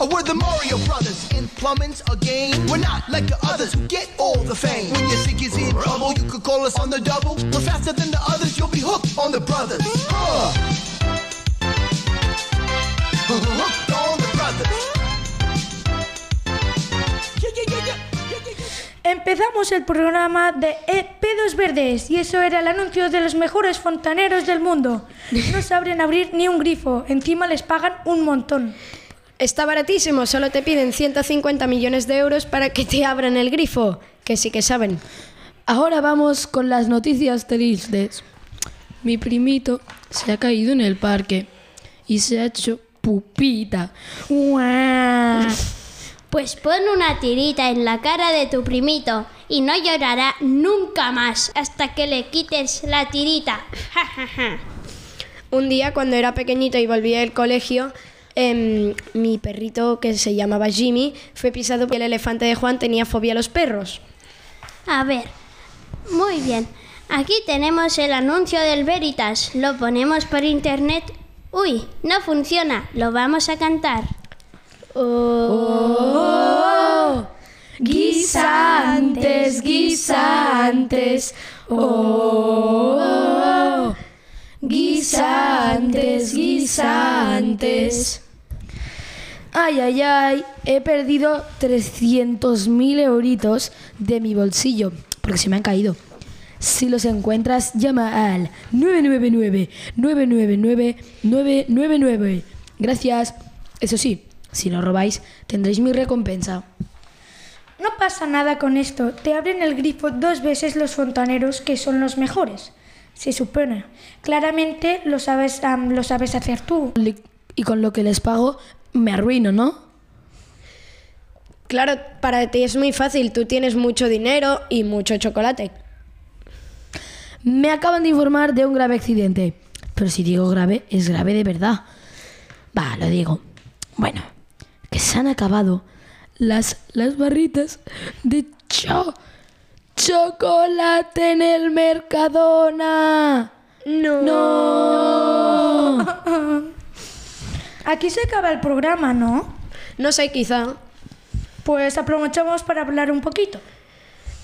We're the Mario Brothers a game. We're not like the others get all the fame. When in you call us on the double. We're faster than the others, you'll be hooked on the brothers. Empezamos el programa de E Pedos Verdes y eso era el anuncio de los mejores fontaneros del mundo. No saben abrir ni un grifo, encima les pagan un montón. Está baratísimo, solo te piden 150 millones de euros para que te abran el grifo, que sí que saben. Ahora vamos con las noticias tristes. Mi primito se ha caído en el parque y se ha hecho pupita. ¡Guau! Pues pon una tirita en la cara de tu primito y no llorará nunca más hasta que le quites la tirita. Un día cuando era pequeñito y volví del colegio, em, mi perrito que se llamaba Jimmy fue pisado porque el elefante de Juan tenía fobia a los perros. A ver, muy bien. Aquí tenemos el anuncio del Veritas. Lo ponemos por internet. Uy, no funciona. Lo vamos a cantar. Oh, guisantes, guisantes. Oh, guisantes, guisantes. Ay, ay, ay, he perdido 300.000 euritos de mi bolsillo porque se me han caído. Si los encuentras, llama al 999-999-999. Gracias. Eso sí, si lo robáis, tendréis mi recompensa. No pasa nada con esto, te abren el grifo dos veces los fontaneros que son los mejores. Se supone. Claramente lo sabes, am, lo sabes hacer tú. Y con lo que les pago, me arruino, ¿no? Claro, para ti es muy fácil, tú tienes mucho dinero y mucho chocolate. Me acaban de informar de un grave accidente. Pero si digo grave, es grave de verdad. Va, lo digo. Bueno, que se han acabado las, las barritas de cho chocolate en el Mercadona. No. No. Aquí se acaba el programa, ¿no? No sé, quizá. Pues aprovechamos para hablar un poquito.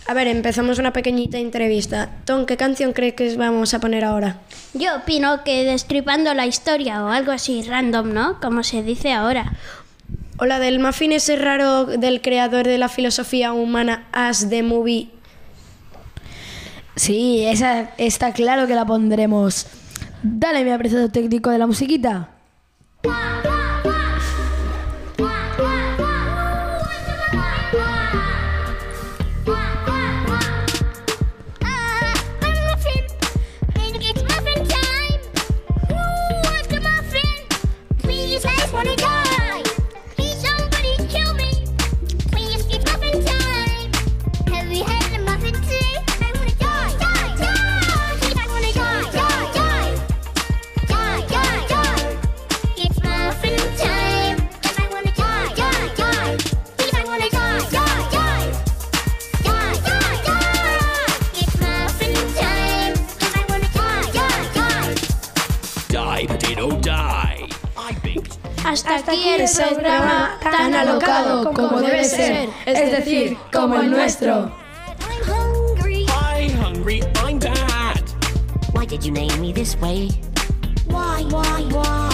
A ver, empezamos una pequeñita entrevista. Tom, ¿qué canción crees que vamos a poner ahora? Yo opino que destripando la historia o algo así random, ¿no? Como se dice ahora. O la del muffin ese raro del creador de la filosofía humana As the Movie. Sí, esa está claro que la pondremos. Dale, mi apreciado técnico de la musiquita. Hasta, aquí el programa tan alocado como debe ser, es decir, como el nuestro. I'm hungry. I hungry, I'm bad. Why did you name me this way? Why, why, why?